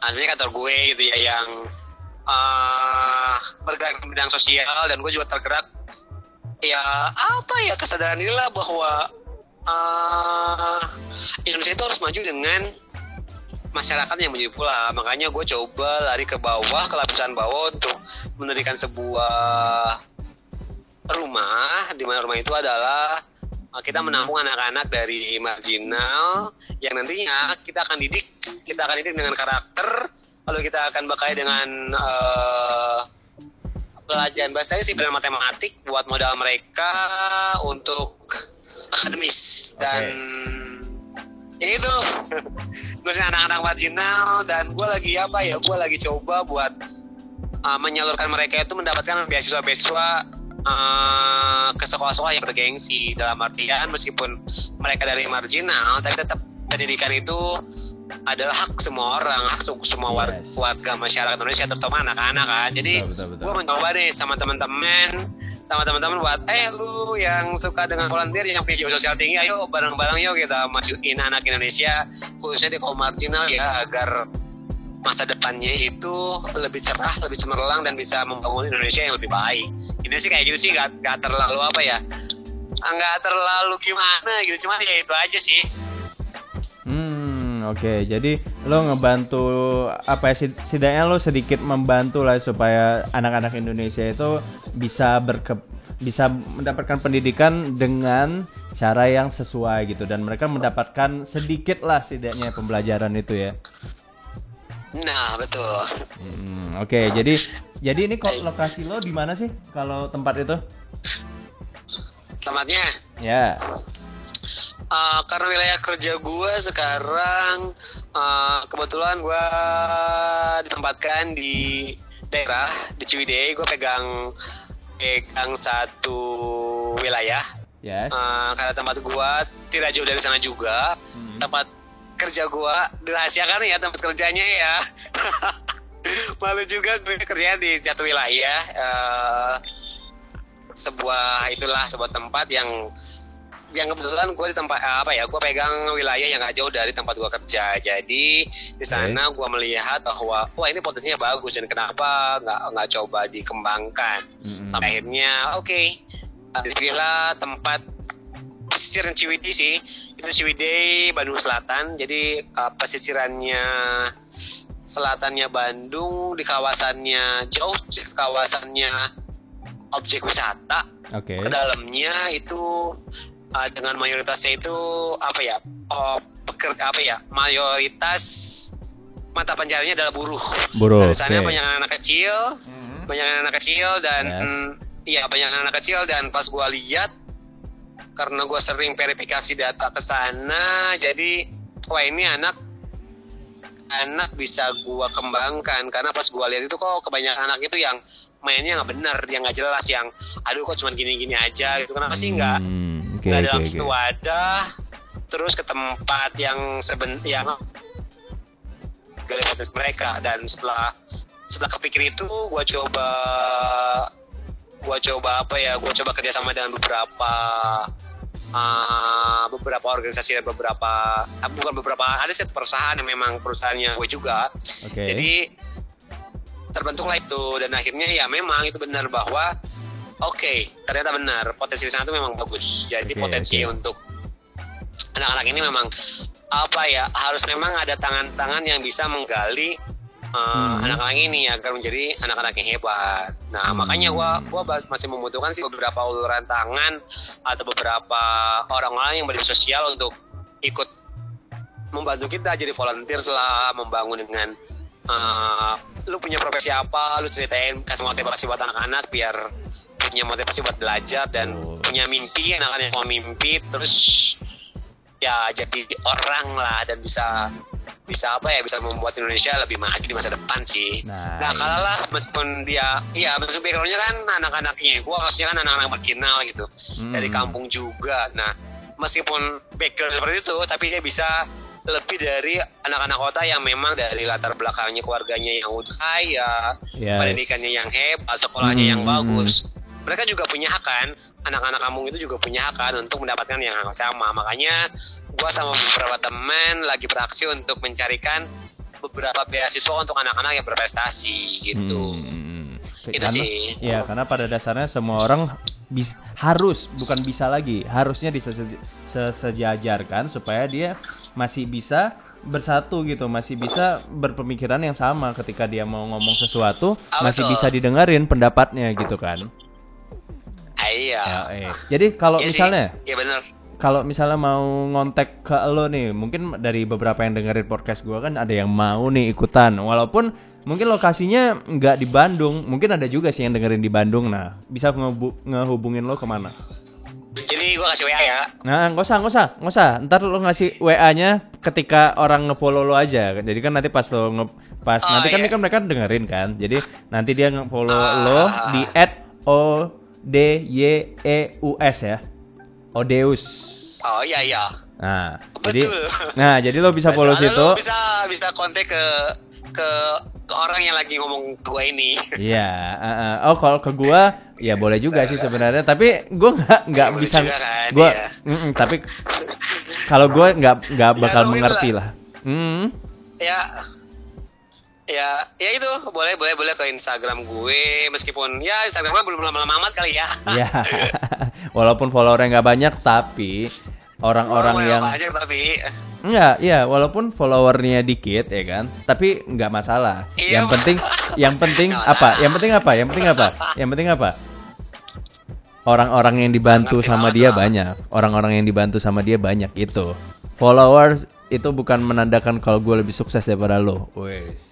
sebenarnya kantor gue gitu ya yang eh bergerak di bidang sosial dan gue juga tergerak ya apa ya kesadaran inilah bahwa eh Indonesia itu harus maju dengan masyarakat yang pula. Makanya gue coba lari ke bawah ke lapisan bawah untuk mendirikan sebuah rumah di mana rumah itu adalah uh, kita menampung anak-anak dari marginal yang nantinya kita akan didik kita akan didik dengan karakter lalu kita akan bekai dengan uh, pelajaran bahasa Inggris dan matematik buat modal mereka untuk akademis dan ya itu. Terus anak-anak marginal dan gue lagi apa ya gue lagi coba buat uh, menyalurkan mereka itu mendapatkan beasiswa-beasiswa uh, ke sekolah-sekolah yang bergengsi. Dalam artian meskipun mereka dari marginal tapi tetap pendidikan itu adalah hak semua orang hak semua war- Yes. warga masyarakat Indonesia terutama anak-anak kan jadi gue mencoba deh sama teman-teman sama teman-teman buat eh lu yang suka dengan volunteer yang jiwa sosial tinggi ayo bareng-bareng yuk kita majuin anak Indonesia khususnya di kaum marginal ya agar masa depannya itu lebih cerah, lebih cemerlang dan bisa membangun Indonesia yang lebih baik. Ini sih kayak gitu sih nggak nggak terlalu apa ya, nggak terlalu gimana gitu, cuma ya itu aja sih. Hmm, oke. Jadi lo ngebantu apa ya setidaknya lo sedikit membantu lah supaya anak-anak Indonesia itu bisa berke bisa mendapatkan pendidikan dengan cara yang sesuai gitu dan mereka mendapatkan sedikit lah setidaknya pembelajaran itu ya. Nah betul. Hmm, oke. Jadi jadi ini kok lokasi lo di mana sih kalau tempat itu? Tempatnya Ya. Uh, karena wilayah kerja gue sekarang uh, kebetulan gue ditempatkan di daerah di Ciwidey gue pegang pegang satu wilayah Yes. Uh, karena tempat gue tidak jauh dari sana juga Hmm. tempat kerja gue dirahasiakan ya tempat kerjanya ya malu juga gue kerja di satu wilayah uh, sebuah itulah sebuah tempat yang yang kebetulan gue di tempat eh, apa ya gue pegang wilayah yang gak jauh dari tempat gue kerja. Jadi di sana gue melihat bahwa wah ini potensinya bagus dan kenapa nggak nggak coba dikembangkan. Mm-mm. sampai akhirnya oke okay, dipilihlah tempat pesisir Ciwidey sih. Itu Ciwidey Bandung Selatan. Jadi eh, pesisirannya selatannya Bandung di kawasannya jauh di kawasannya objek wisata. Oke. ke dalamnya itu uh, dengan mayoritasnya itu apa ya oh, peker- apa ya mayoritas mata pencariannya adalah buruh. Buruh, Di sana oke. banyak anak kecil, banyak anak kecil dan Yes. mm, iya banyak anak kecil dan pas gua lihat karena gua sering verifikasi data ke sana jadi wah ini anak anak bisa gua kembangkan karena pas gua lihat itu kok kebanyakan anak itu yang mainnya nggak bener yang nggak jelas yang aduh kok cuman gini-gini aja gitu kenapa sih nggak Hmm, oke nggak oke dalam oke. satu wadah terus ke tempat yang seben yang mereka dan setelah setelah kepikir itu gua coba gua coba apa ya gua coba kerjasama dengan beberapa uh, beberapa organisasi dan beberapa ah, bukan beberapa ada sih perusahaan yang memang perusahaannya gue juga Oke. jadi terbentuklah itu dan akhirnya ya memang itu benar bahwa oke ternyata benar potensi di sana itu memang bagus jadi Oke, potensi oke. untuk anak-anak ini memang apa ya harus memang ada tangan-tangan yang bisa menggali uh, Hmm. anak-anak ini agar menjadi anak-anak yang hebat. Nah, Hmm. makanya gua gua masih membutuhkan sih beberapa uluran tangan atau beberapa orang-orang yang berdi sosial untuk ikut membantu kita jadi volunteer lah, membangun dengan uh, lu punya profesi apa, lu ceritain kasih motivasi buat anak-anak biar punya motivasi buat belajar dan Oh. punya mimpi anak-anak yang mau mimpi terus ya jadi orang lah dan bisa bisa apa ya bisa membuat Indonesia lebih maju di masa depan sih. Nah, Nah, iya. kalau lah meskipun dia, iya meskipun backgroundnya kan anak-anaknya, gua maksudnya kan anak-anak marginal gitu, Hmm. dari kampung juga. Nah, meskipun background seperti itu, tapi dia bisa lebih dari anak-anak kota yang memang dari latar belakangnya keluarganya yang kaya, Yes. pendidikannya yang hebat, sekolahnya yang Hmm. bagus. Mereka juga punya hak kan, anak-anak kampung itu juga punya hak kan untuk mendapatkan yang sama. Makanya gua sama beberapa teman lagi beraksi untuk mencarikan beberapa beasiswa untuk anak-anak yang berprestasi gitu. Hmm. Itu Karena- sih. Ya, karena pada dasarnya semua orang bis- harus bukan bisa lagi, harusnya sesejajarkan supaya dia masih bisa bersatu gitu, masih bisa berpemikiran yang sama ketika dia mau ngomong sesuatu, Ah, masih betul. bisa didengarin pendapatnya gitu kan. Ah, iya. Ya, eh. Jadi kalau Iya sih. misalnya Iya bener. kalau misalnya mau ngontek ke lo nih, mungkin dari beberapa yang dengerin podcast gua kan ada yang mau nih ikutan, walaupun mungkin lokasinya nggak di Bandung, mungkin ada juga sih yang dengerin di Bandung. Nah, bisa ngehubungin lo ke mana? Jadi gua kasih WA ya. Nah, nggak usah, nggak usah, nggak usah. Ntar lo ngasih WA-nya ketika orang ngefollow lo aja. Jadi kan nanti pas lo nge pas Oh, nanti kan iya. kan mereka dengerin kan. Jadi nanti dia ngefollow Ah. lo di @o d y e u s ya. Odeus. Oh iya iya. Nah, jadi Betul. nah, jadi lo bisa follow Betul. situ. Lu bisa bisa kontak ke ke ke orang yang lagi ngomong ke gua ini. Iya, uh, uh. oh kalau ke gua ya boleh juga sih sebenarnya, tapi gua nggak nggak Boleh bisa kan, gua iya. mm-mm, tapi kalau gua nggak nggak bakal ngomongin mengerti lah. lah. Hmm. ya ya ya itu boleh boleh boleh ke Instagram gue meskipun ya Instagramnya belum lama-lama amat kali ya. Ya, walaupun followernya nggak banyak, tapi orang-orang Boleh yang aja tapi Enggak, ya walaupun followernya dikit ya kan, tapi nggak masalah. Iya, yang penting, yang penting apa? Yang penting apa? Yang penting apa? Yang penting apa? Orang-orang yang dibantu sama dia banyak. Orang-orang yang dibantu sama dia banyak itu. Followers itu bukan menandakan kalau gue lebih sukses daripada lo. Wes.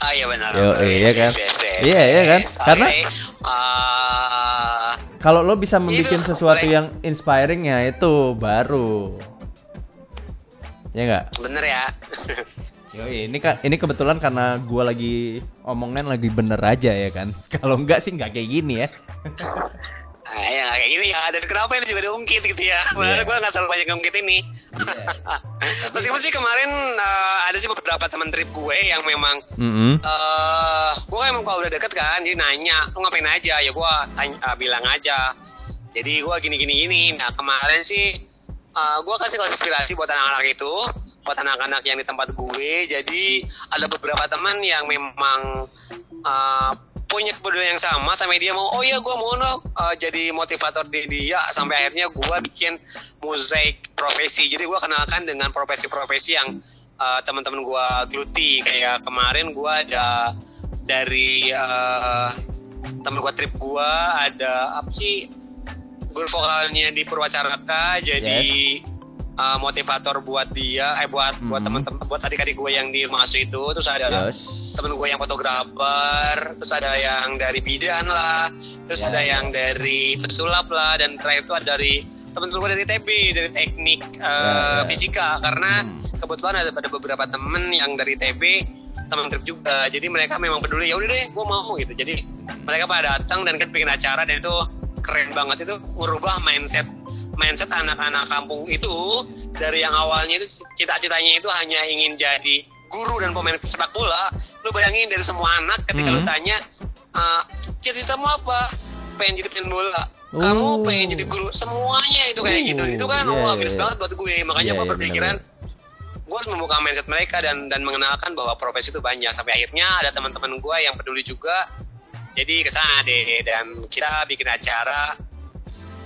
Ah iya benar. Yo, iya kan? Iya, iya kan? Karena-. Ah, Kalau lo bisa membuat sesuatu boleh. yang inspiring ya itu baru. Ya enggak? bener ya. Yoi, ini kan ini kebetulan karena gua lagi omongan lagi bener aja ya kan. Kalau enggak sih enggak kayak gini ya. Ah, ya kayak gini ya. Dan kenapa ini juga diungkit gitu ya? Padahal Iya. gue nggak terlalu banyak ngungkit ini. Meskipun sih kemarin eh, ada sih beberapa teman trip gue yang memang Mm-mm. eh gue emang kalau udah deket kan jadi nanya lu ngapain aja ya gue tanya eh, bilang aja jadi gue gini gini gini nah kemarin sih eh gue kasih kelas inspirasi buat anak-anak itu buat anak-anak yang di tempat gue jadi ada beberapa teman yang memang eh, punya kepedulian yang sama sampai dia mau oh iya gue mau no eh, jadi motivator di dia. Sampai akhirnya gue bikin mozaik profesi. Jadi gue kenalkan dengan profesi-profesi yang eh, teman-teman gue geluti. Kayak kemarin gue ada dari eh, temen gue trip gue ada apa sih guru vokalnya di Purwacaraka. Jadi eh, motivator buat dia eh buat buat Mhm. teman-teman buat adik-adik gue yang di masuk itu terus ada Yes. temen gue yang fotografer, terus ada yang dari bidan lah, terus Ya, ada ya. yang dari pesulap lah, dan terakhir itu ada dari temen-temen gue dari TB, dari teknik Ya, ya. fisika, karena Hmm. kebetulan ada pada beberapa temen yang dari TB teman trip juga, jadi mereka memang peduli ya udah deh, gue mau gitu, jadi mereka pada datang dan kan bikin acara dan itu keren banget itu merubah mindset mindset anak-anak kampung itu dari yang awalnya itu cita-citanya itu hanya ingin jadi guru dan pemain sepak bola lu bayangin dari semua anak ketika lu Mhm. tanya "Eh, cita-citamu apa pengen jadi pemain bola Oh. kamu pengen jadi guru semuanya itu kayak Oh, gitu itu kan iya, wah miris iya. banget buat gue makanya Iya, gue iya, berpikiran benar-benar. gue harus membuka mindset mereka dan dan mengenalkan bahwa profesi itu banyak sampai akhirnya ada teman-teman gue yang peduli juga jadi ke sana deh dan kita bikin acara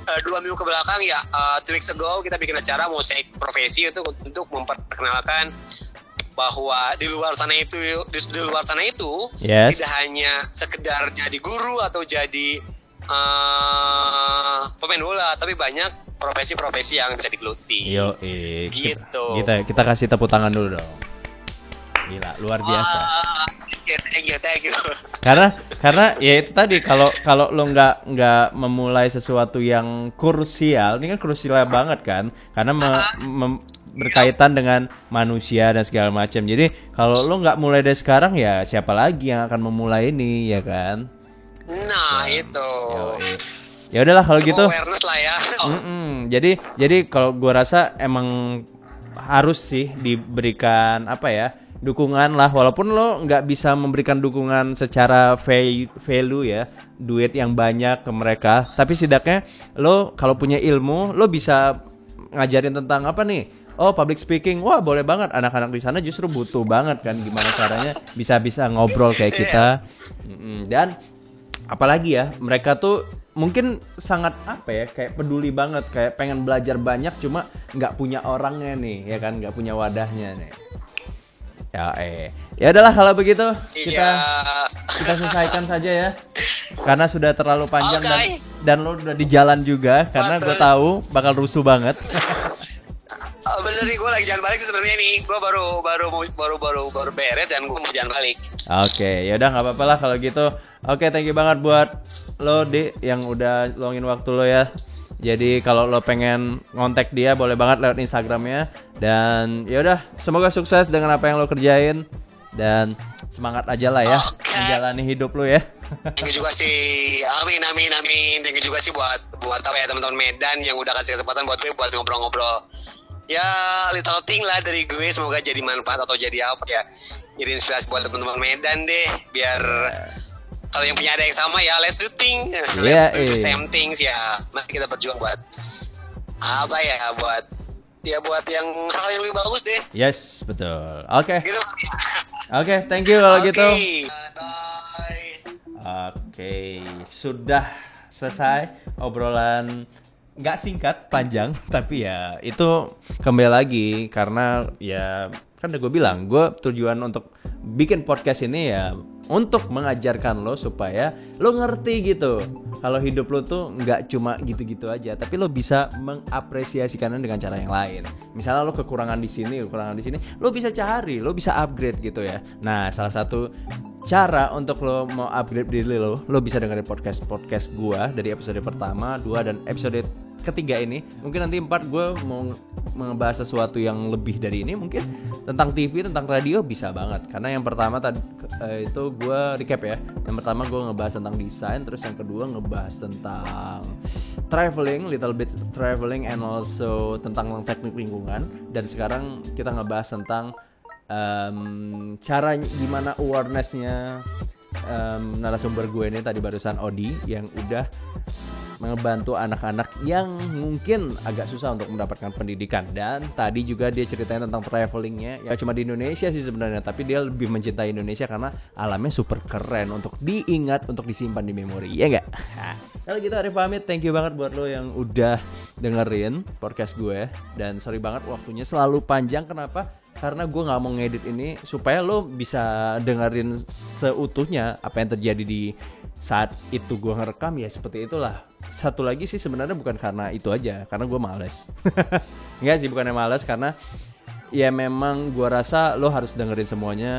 eh, dua minggu ke belakang ya eh, two weeks ago kita bikin acara mosaik profesi untuk untuk memperkenalkan bahwa di luar sana itu di, di luar sana itu Yes. tidak hanya sekedar jadi guru atau jadi eh, pemain bola, tapi banyak profesi-profesi yang bisa digeluti. Yo, Gitu. kita kita kasih tepuk tangan dulu dong. Gila, luar biasa. Ya, thank you, thank you. karena karena ya itu tadi kalau kalau lo nggak nggak memulai sesuatu yang krusial ini kan krusial banget kan karena me- mem- berkaitan dengan manusia dan segala macam jadi kalau lo nggak mulai dari sekarang ya siapa lagi yang akan memulai ini ya kan Nah, itu. Yoi. ya udahlah kalau gitu awareness lah ya. Oh, jadi jadi kalau gua rasa emang harus sih diberikan apa ya dukungan lah walaupun lo nggak bisa memberikan dukungan secara va- value ya duit yang banyak ke mereka tapi setidaknya lo kalau punya ilmu lo bisa ngajarin tentang apa nih? Oh public speaking wah boleh banget. Anak-anak di sana justru butuh banget kan gimana caranya bisa bisa ngobrol kayak kita. Dan apalagi ya mereka tuh mungkin sangat apa ya kayak peduli banget kayak pengen belajar banyak cuma nggak punya orangnya nih ya kan? Nggak punya wadahnya nih ya eh ya udahlah kalau begitu kita Iya. kita selesaikan saja ya karena sudah terlalu panjang dan Oke. dan lo udah di jalan juga karena gue tahu bakal rusuh banget Oh, bener nih gue lagi jalan balik sebenarnya nih. Gue baru baru mau baru baru baru beres dan gue mau jalan balik. Oke, ya udah nggak apa-apa lah kalau gitu. Oke, thank you banget buat lo di yang udah luangin waktu lo ya. Jadi kalau lo pengen ngontek dia boleh banget lewat Instagramnya dan ya udah semoga sukses dengan apa yang lo kerjain dan semangat aja lah ya Oke. menjalani hidup lo ya. Thank you juga sih. Amin amin amin. Thank you juga sih buat buat apa ya teman-teman Medan yang udah kasih kesempatan buat gue buat ngobrol-ngobrol. Ya little thing lah dari gue semoga jadi manfaat atau jadi apa ya. Jadi inspirasi buat teman-teman Medan deh biar kalau yang punya ada yang sama ya let's do thing. Iya, let's do the eh. same things ya. Mari kita berjuang buat apa ya buat ya buat yang hal yang lebih bagus deh. Yes, betul. Oke. Gitu. Oke, thank you kalau Oke. gitu. Bye. Oke, sudah selesai obrolan nggak singkat, panjang, tapi ya itu kembali lagi karena ya kan udah gue bilang gue tujuan untuk bikin podcast ini ya untuk mengajarkan lo supaya lo ngerti gitu. Kalau hidup lo tuh nggak cuma gitu-gitu aja tapi lo bisa mengapresiasikannya dengan cara yang lain. Misalnya lo kekurangan di sini kekurangan di sini lo bisa cari lo bisa upgrade gitu ya. Nah salah satu cara untuk lo mau upgrade diri lo lo bisa dengerin podcast podcast gua dari episode pertama dua dan episode ketiga ini mungkin nanti empat gue mau membahas sesuatu yang lebih dari ini mungkin tentang TV tentang radio bisa banget. Karena yang pertama tadi eh, itu gue recap ya. Yang pertama gue ngebahas tentang desain terus yang kedua ngebahas tentang traveling little bit traveling and also tentang teknik lingkungan. Dan sekarang kita ngebahas tentang em, cara gimana awarenessnya em, narasumber gue ini. Tadi barusan Odi yang udah membantu anak-anak yang mungkin agak susah untuk mendapatkan pendidikan. Dan tadi juga dia ceritain tentang travelingnya. Ya cuma di Indonesia sih sebenarnya tapi dia lebih mencintai Indonesia karena alamnya super keren untuk diingat untuk disimpan di memori. Ya enggak kalau gitu Arif pamit. Thank you banget buat lo yang udah dengerin podcast gue. Dan sorry banget waktunya selalu panjang. Kenapa? Karena gue nggak mau ngedit ini supaya lo bisa dengerin seutuhnya apa yang terjadi di saat itu gue ngerekam ya seperti itulah. Satu lagi sih sebenarnya bukan karena itu aja karena gue males. Enggak sih bukannya males karena ya memang gue rasa lo harus dengerin semuanya.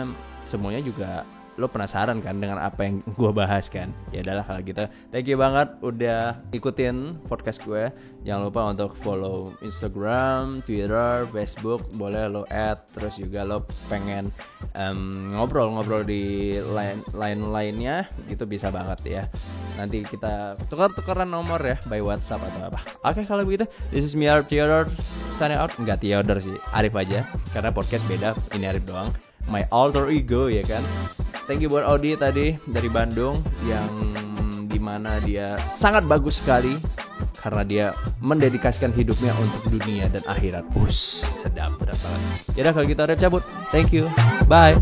Semuanya juga lo penasaran kan dengan apa yang gue bahas kan? Ya adalah kalau gitu. Thank you banget udah ikutin podcast gue jangan lupa untuk follow Instagram Twitter Facebook. Boleh lo add. Terus juga lo pengen ngobrol-ngobrol di lain lain lainnya gitu bisa banget ya. Nanti kita tukar-tukaran nomor ya by WhatsApp atau apa. Oke kalau begitu this is me Arif Theodore signing out. Enggak Theodore sih Arif aja. Karena podcast beda ini Arif doang my alter ego ya kan thank you buat Audi tadi dari Bandung yang di mana dia sangat bagus sekali karena dia mendedikasikan hidupnya untuk dunia dan akhirat. Us, sedap, sedap banget. Yaudah kalau gitu ada cabut. Thank you. Bye.